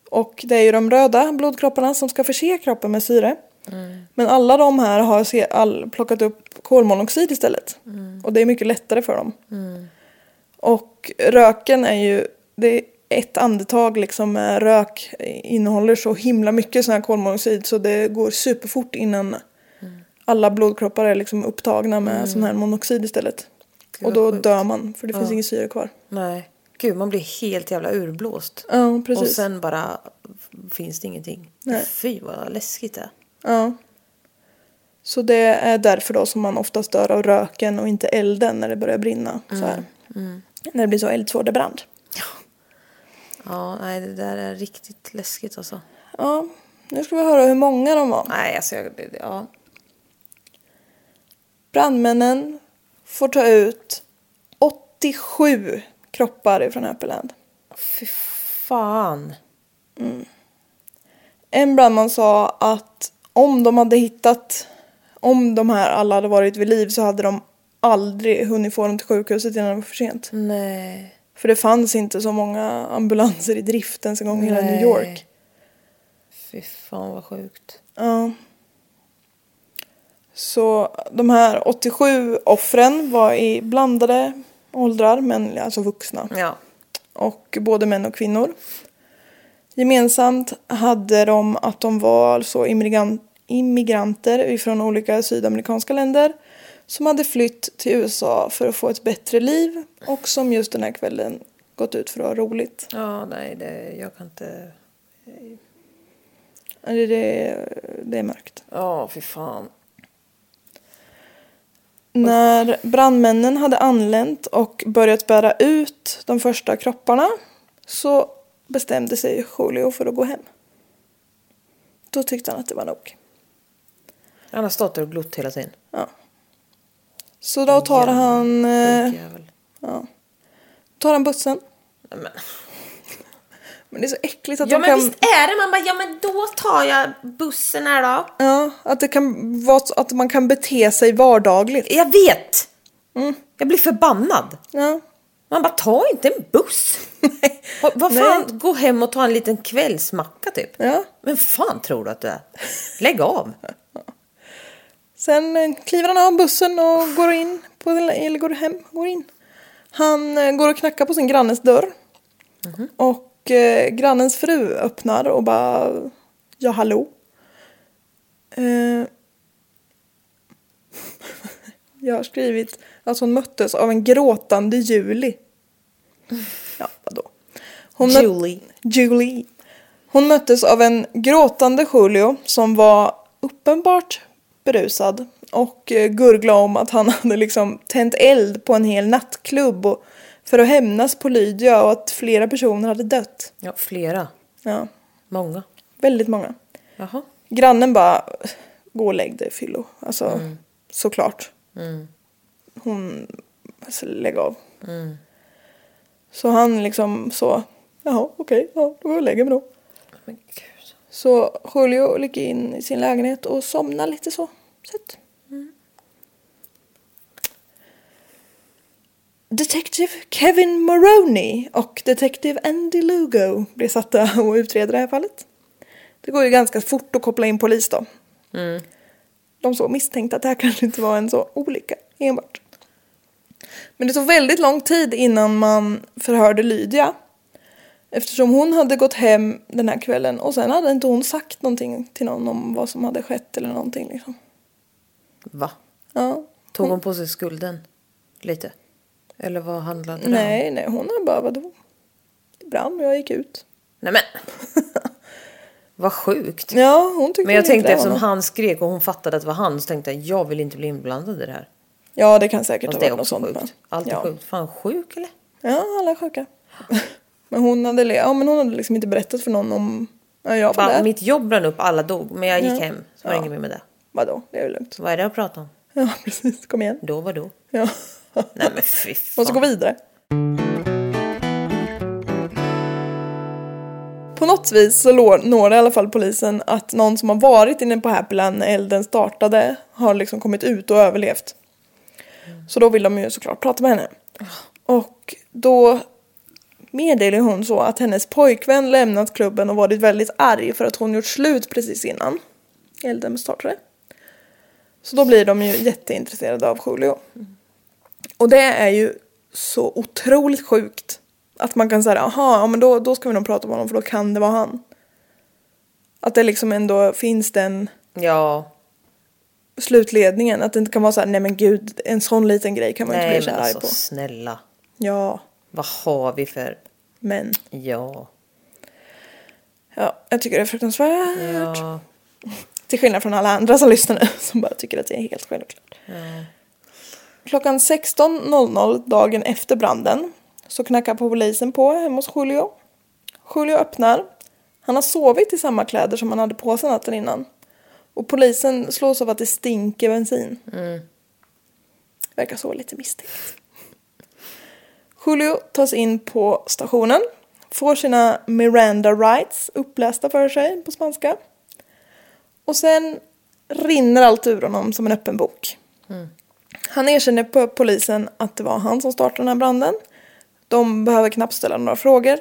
Och det är ju de röda blodkropparna som ska förse kroppen med syre. Men alla de här har se, all, plockat upp kolmonoxid istället. Och det är mycket lättare för dem. Och röken är ju, det är ett andetag liksom med rök innehåller så himla mycket sån här kolmonoxid så det går superfort innan alla blodkroppar är liksom upptagna med sån här monoxid istället. Gud, och då sjukt. dör man för det finns inget syre kvar. Nej. Gud, man blir helt jävla urblåst. Ja, precis. Och sen bara finns det ingenting. Nej. Fy vad läskigt det är. Ja. Så det är därför då som man oftast dör av röken och inte elden när det börjar brinna. Så här. När det blir så eldsvådebrand. Ja, nej det där är riktigt läskigt alltså. Ja, nu ska vi höra hur många de var. Nej, alltså jag, ja. Brandmännen får ta ut 87 kroppar ifrån Happyland. Fy fan. En brandman sa att om de hade hittat, om de här alla hade varit vid liv så hade de aldrig hunnit få dem till sjukhuset innan det var för sent. Nej. För det fanns inte så många ambulanser i drift ens en gång i hela New York. Fy fan vad sjukt. Ja. Så de här 87 offren var i blandade åldrar, men alltså vuxna. Ja. och både män och kvinnor. Gemensamt hade de att de var alltså immigran- immigranter från olika sydamerikanska länder som hade flytt till USA för att få ett bättre liv och som just den här kvällen gått ut för att ha roligt. Ja, nej, det, jag kan inte... Det, det, det är mörkt. Ja, fy fan. När brandmännen hade anlänt och börjat bära ut de första kropparna så bestämde sig Julio för att gå hem. Då tyckte han att det var nog. Han har stått där och glott hela tiden. Ja. Så då tar han, eh, Jävel. tar han bussen. Men. Men det är så äckligt att Ja de men kan... visst är det. Man bara, ja men då tar jag bussen här då. Ja, att det kan vara så att man kan bete sig vardagligt. Jag vet! Jag blir förbannad. Ja. Man bara, ta inte en buss. Vad vad fan, gå hem och ta en liten kvällsmacka typ. Ja. Men fan tror du att du är? Lägg av. Sen eh, kliver han av bussen och går in, på, eller går hem, går in. Han eh, går och knackar på sin grannes dörr. Och eh, grannens fru öppnar och bara, ja hallå. Eh, jag har skrivit att hon möttes av en gråtande Juli. Ja, vadå? Hon Julie. Julie. Hon möttes av en gråtande Julio som var uppenbart berusad och eh, gurglade om att han hade liksom tänt eld på en hel nattklubb och för att hämnas på Lydia och att flera personer hade dött. Ja, flera. Ja, Många. väldigt många. Jaha. Grannen bara, gå och lägg dig Fyllo. Alltså, såklart. Hon, alltså, lägg av. Så han liksom så, jaha okej, ja, då går jag och lägger mig då. Men gud. Så Julio ligger in i sin lägenhet och somnar lite så. Sött. Detective Kevin Maroney och Detective Andy Lugo blir satta och utreder det här fallet. Det går ju ganska fort att koppla in polis då. De så misstänkte att det här kanske inte var en så olycka enbart. Men det tog väldigt lång tid innan man förhörde Lydia. Eftersom hon hade gått hem den här kvällen och sen hade inte hon sagt någonting till någon om vad som hade skett eller någonting liksom. Va? Ja. Tog hon på sig skulden? Lite? Eller vad handlade det om? Nej, nej, hon har bara vadå? Det brann och jag gick ut. Nej men. Vad sjukt. Ja, hon tyckte Men jag tänkte eftersom han skrek och hon fattade att det var han så tänkte jag jag vill inte bli inblandad i det här. Ja, det kan säkert Fast ha det varit något sånt. sjukt. men- Allt är ja. sjukt. Fan sjuk eller? Ja, alla är sjuka. men hon hade, ja, men hon hade liksom inte berättat för någon om ja, jag var där. mitt jobb brann upp, alla dog. Men jag gick Ja. hem. Så var det inget mer med det. Vadå, det är väl lugnt. Vad är det att prata om? Ja, precis. Kom igen. Då var då. Ja. Nej men fy Måste gå fan. vidare. På något vis så når i alla fall polisen att någon som har varit inne på Happyland när elden startade har liksom kommit ut och överlevt. Så då vill de ju såklart prata med henne. Och då meddelar hon så att hennes pojkvän lämnat klubben och varit väldigt arg för att hon gjort slut precis innan elden startade. Så då blir de ju jätteintresserade av Julio. Och det är ju så otroligt sjukt. Att man kan säga, jaha, ja, men då, då ska vi nog prata med honom för då kan det vara han. Att det liksom ändå finns den Ja. Slutledningen. Att det inte kan vara så här, nej men gud, en sån liten grej kan man Nej inte bli så arg alltså på. snälla. Ja, Vad har vi för... men. Ja. Ja, jag tycker det är fruktansvärt. Ja. Till skillnad från alla andra som lyssnar nu som bara tycker att det är helt självklart. Klockan 16.00 dagen efter branden så knackar polisen på hemma hos Julio. Julio öppnar. Han har sovit i samma kläder som han hade på sig natten innan. Och polisen slås av att det stinker bensin. Verkar så lite misstänkt. Julio tas in på stationen. Får sina Miranda rights upplästa för sig på spanska. Och sen rinner allt ur honom som en öppen bok. Han erkänner på polisen att det var han som startade den här branden. De behöver knappt ställa några frågor.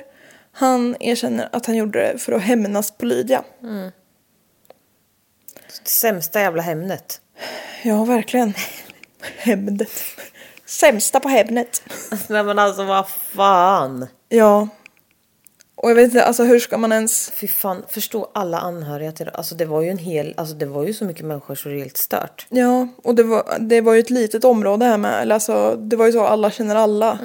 Han erkänner att han gjorde det för att hämnas på Lydia. Sämsta jävla Hemnet. Ja, verkligen. Hämndet. Sämsta på hämnet. Nej men alltså vad fan. Ja. Och jag vet inte, alltså hur ska man ens... Fy fan, förstå alla anhöriga till Alltså det var ju en hel, alltså det var ju så mycket människor så det är helt stört. Ja, och det var, det var ju ett litet område här med. Eller alltså, det var ju så alla känner alla.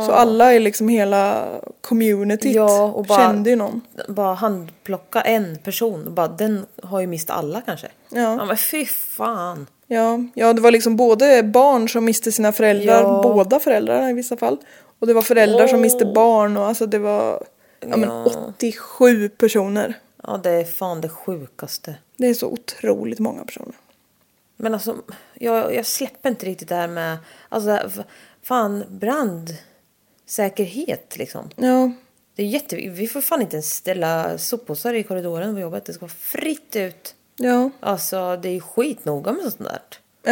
Så alla i liksom hela communityt Ja, och bara- kände ju någon. Bara handplocka en person och bara den har ju mist alla kanske. Ja. men fy fan. Ja, ja, det var liksom både barn som miste sina föräldrar, Ja. båda föräldrarna i vissa fall. Och det var föräldrar som miste barn och alltså det var ja, men Ja. 87 personer. Ja det är fan det sjukaste. Det är så otroligt många personer. Men alltså jag, jag släpper inte riktigt det här med, alltså det här, f- fan brandsäkerhet liksom. Ja, Det är jätte, vi får fan inte ens ställa soppåsar i korridoren på jobbet. Det ska vara fritt ut. ja, Alltså det är skitnoga med sånt där.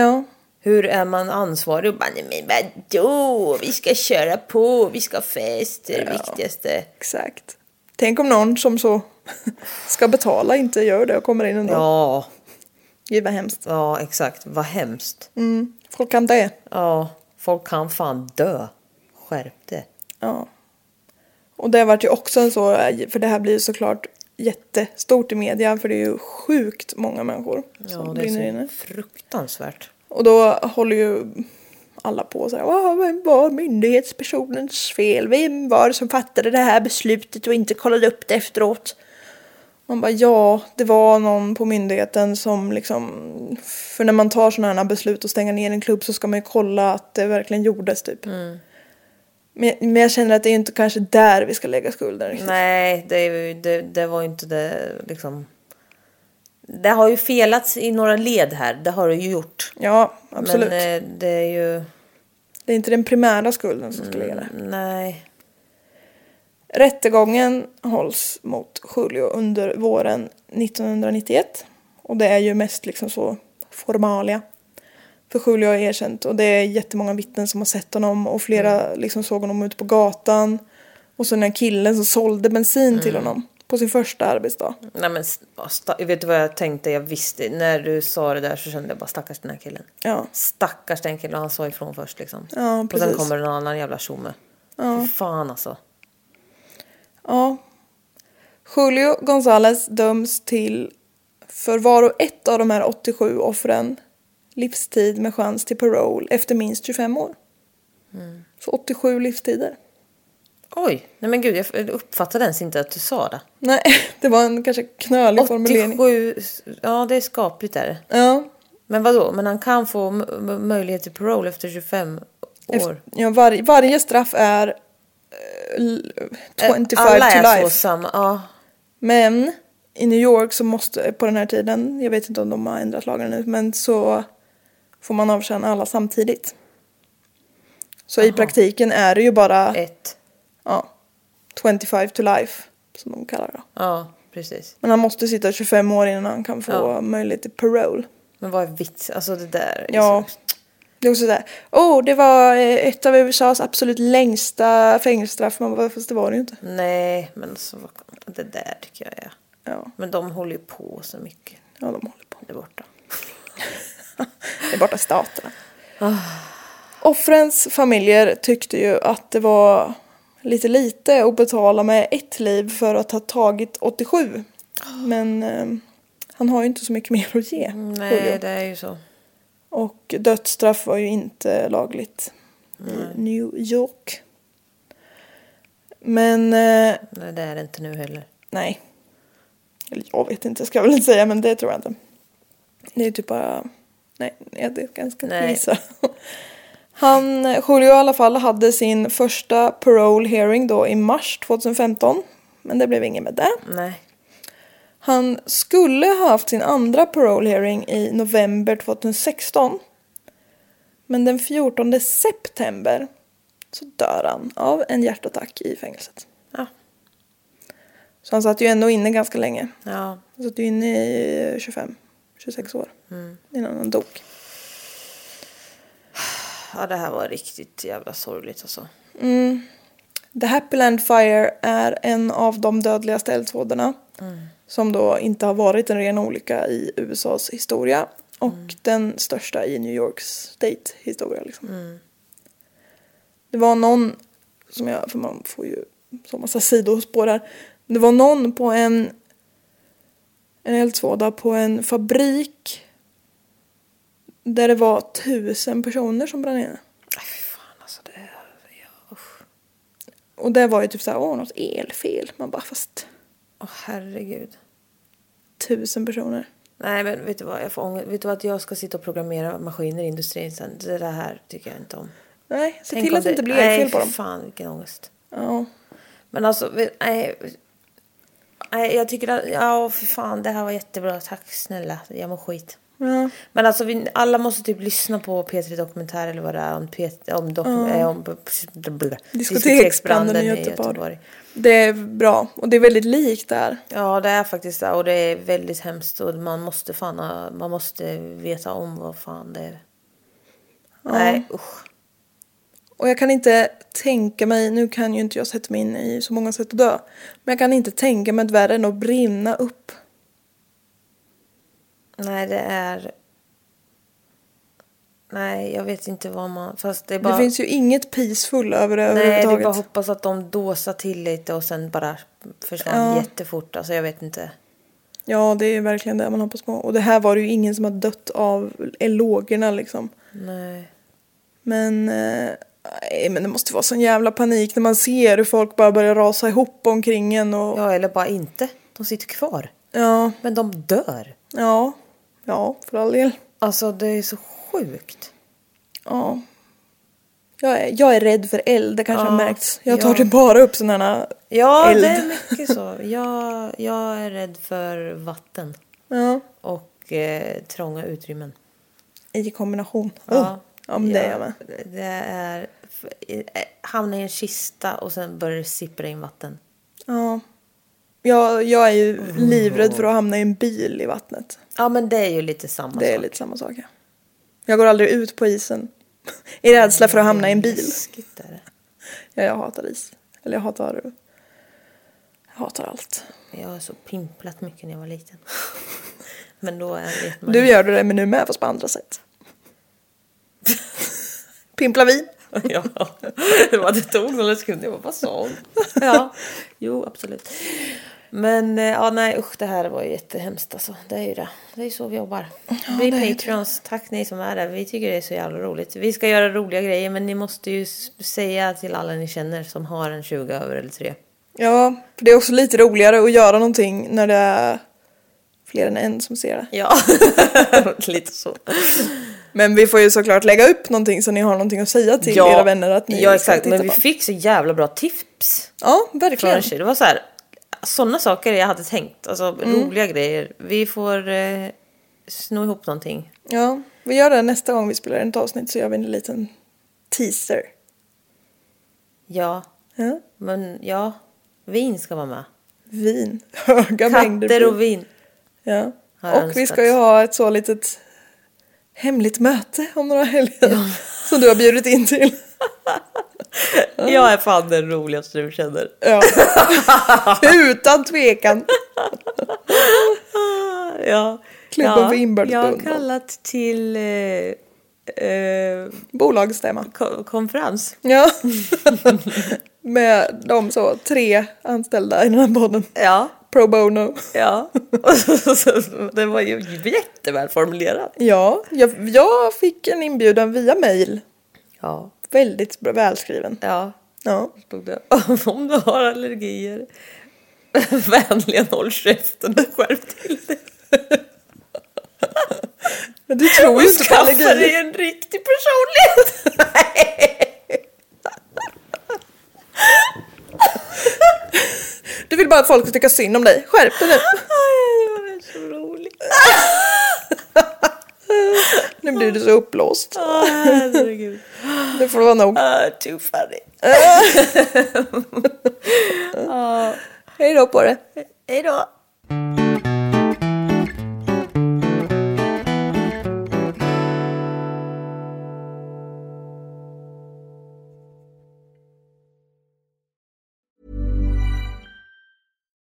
ja. Hur är man ansvarig och bara nej men vadå, vi ska köra på, vi ska ha fest, det är det viktigaste. Exakt. Tänk om någon som så ska betala inte gör det och kommer in ändå. Ja, Gud vad hemskt. ja exakt, vad hemskt. Mm. Folk kan det. Ja, folk kan fan dö. Skärp det. Ja. Och det har varit ju också en så, för det här blir ju såklart jättestort i media för det är ju sjukt många människor Ja, som det brinner är inne. så fruktansvärt. Och då håller ju alla på så här, "Vad- vem var myndighetspersonens fel? Vem var det som fattade det här beslutet och inte kollade upp det efteråt? Man bara ja, det var någon på myndigheten som liksom, för när man tar sådana här beslut och stänger ner en klubb så ska man ju kolla att det verkligen gjordes typ. Men, men jag känner att det är inte kanske där vi ska lägga skulden riktigt. Nej, det, det, det var ju inte det liksom. Det har ju felats i några led här, det har det ju gjort. Ja, absolut. Men eh, det är ju, Det är inte den primära skulden som ska ligga där. nej. Rättegången hålls mot Julio under våren 1991. Och det är ju mest liksom så formalia. För Julio har erkänt och det är jättemånga vittnen som har sett honom och flera liksom såg honom ute på gatan. Och så den här killen som sålde bensin till honom på sin första arbetsdag. Nej men vet du vad jag tänkte? Jag visste, när du sa det där så kände jag bara stackars den här killen. Ja, Stackars den killen, han sa ifrån först liksom. Ja, och sen precis. kommer en annan jävla tjomme. Ja. Fan alltså. ja. Julio González döms till för var och ett av de här 87 offren livstid med chans till parole efter minst 25 år. Så 87 livstider. Oj, nej men gud jag uppfattade ens inte att du sa det. Nej, det var en kanske knölig formulering. 87, ja det är skapligt där. Ja. Men vad då? Men han kan få möjlighet till parole efter 25 år? Efter, ja var, varje straff är eh, l- 25 Alla to är life. så samma, ja. Men i New York så måste, på den här tiden, jag vet inte om de har ändrat lagen nu, men så får man avtjäna alla samtidigt. Så i praktiken är det ju bara Ett. ja, 25 to life, som de kallar det. Ja, precis. Men han måste sitta 25 år innan han kan få Ja. möjlighet till parole. Men vad är vits? Alltså det där är Ja. så... Det är också sådär, oh det var eh, ett av USAs absolut längsta fängelsestraff. Man bara, fast det var det ju inte. Nej, men alltså, vad- det där tycker jag är... Ja, Men de håller ju på så mycket ja de håller på. där borta. Det är borta staterna. Offrens familjer tyckte ju att det var lite lite att betala med ett liv för att ha tagit 87. Men eh, han har ju inte så mycket mer att ge. Julio. Nej, det är ju så. Och dödsstraff var ju inte lagligt i New York. Men eh, Nej, det är det inte nu heller. nej. Eller jag vet inte, ska jag väl inte säga, men det tror jag inte. Det är typ bara... Nej, jag det ganska Nej. gissa. Han, Julio i alla fall, hade sin första parole hearing då i mars 2015. Men det blev inget med det. Nej. Han skulle ha haft sin andra parole hearing i november 2016. Men den 14 september så dör han av en hjärtattack i fängelset. Ja. Så han satt ju ändå inne ganska länge. Ja. Han satt ju inne i 25, 26 år innan han dog. ja, det här var riktigt jävla sorgligt alltså. The Happyland Fire är en av de dödligaste eldsvådorna. Som då inte har varit en ren olycka i USAs historia. Och den största i New Yorks state historia. Liksom. Det var någon, som jag, för man får ju så massa sidospår här. Det var någon på en, en eldsvåda på en fabrik. Där det var tusen personer som brann inne. Nej, fy fan alltså. Det. Ja. Och det var ju typ såhär, åh något elfel. Man bara fast Åh herregud. tusen personer. Nej men vet du vad, jag får ångest. Vet du vad, att jag ska sitta och programmera maskiner i industrin sen. Det där här tycker jag inte om. Nej, se Tänk till att det inte blir Nej, elfel på dem. fan vilken ångest. Ja. Men alltså, nej. Nej, jag tycker att, ja för fan det här var jättebra. Tack snälla, jag mår skit. ja. Men alltså vi, alla måste typ lyssna på P3 Dokumentär eller vad det är om, P, om, dokum, eh, om Diskoteksbranden i Göteborg. Det är bra och det är väldigt likt där. Ja det är faktiskt det och det är väldigt hemskt och man måste fan man måste veta om vad fan det är. Nej usch. Och jag kan inte tänka mig, nu kan ju inte jag sätta mig in i så många sätt att dö. Men jag kan inte tänka mig ett värre än att brinna upp. Nej det är... Nej jag vet inte vad man... Fast det är bara... Det finns ju inget peaceful över det Nej, det är överhuvudtaget. bara hoppas att de dåsar till lite och sen bara försvann Ja. jättefort. Alltså jag vet inte. Ja, det är verkligen det man hoppas på. Och det här var det ju ingen som har dött av elogerna liksom. Nej. Men, eh, nej, men det måste vara sån jävla panik när man ser hur folk bara börjar rasa ihop omkring en och... Ja, eller bara inte. De sitter kvar. Ja, Men de dör. ja, ja, för all del. Alltså det är så sjukt. Ja. Jag är, jag är rädd för eld, det kanske Ja, har märkts. Jag tar ja. typ bara upp sådana här Ja, eld. det är mycket så. Jag, jag är rädd för vatten Ja, och eh, trånga utrymmen. i kombination. Ja, Oh. ja det är jag med. Det är... eh, Hamna i en kista och sen börjar det sippra in vatten. Ja. Jag, jag är ju livrädd för att hamna i en bil i vattnet. Ja, men det är ju lite samma Det är sak. lite samma sak. Ja. Jag går aldrig ut på isen. I rädsla för att hamna i en bil. Är det. Ja, jag hatar is. Eller jag hatar... Jag hatar allt. Jag har så pimplat mycket när jag var liten. Men då är, vet man Du gör det men nu med fast på andra sätt. Pimpla vin. Ja, det var det tog några sekunder. Jag bara, vad sa hon? Ja, jo absolut. Men eh, ja, nej usch det här var ju jättehemskt alltså. Det är ju det. Det är ju så vi jobbar. Bli det är det. patrons. Tack ni som är där. Vi tycker det är så jävla roligt. Vi ska göra roliga grejer men ni måste ju säga till alla ni känner som har en 20 över eller 3. Ja, för det är också lite roligare att göra någonting när det är fler än en som ser det. Ja, lite så. Men vi får ju såklart lägga upp någonting så ni har någonting att säga till era vänner att ni Ja exakt, men vi på. fick så jävla bra tips. Ja, verkligen. Det var så här, sådana saker jag hade tänkt. Alltså Mm. roliga grejer. Vi får eh, sno ihop någonting. Ja, vi gör det nästa gång vi spelar in ett avsnitt så gör vi en liten teaser. Ja, Ja. men ja. Vin ska vara med. Vin. Höga mängder Katter och vin. Ja. Och vi önskat. ska ju ha ett så litet hemligt möte om några helger. Som du har bjudit in till. Jag är fan den roligaste du känner. Ja. Utan tvekan. Ja. Klubben ja, för inbördes Jag har kallat till eh, eh, Bolagsstämma. ko- konferens. Ja. Med de så tre anställda i den här podden. Ja. Pro bono. Ja. det var ju jätteväl formulerat. Ja, jag, jag fick en inbjudan via mail. Ja. Väldigt bra, välskriven. Ja. Ja. Stod det. Om du har allergier. Vänligen håll käften och skärp till dig. Men du tror ju inte på Skaffa dig allergier. en riktig personlighet. Du vill bara att folk ska tycka synd om dig. Skärp dig nu. Det var så roligt. Nu blir du så uppblåst. Åh, herregud. Det får vara nog. Ah, too funny. Hej då på det. Hej då.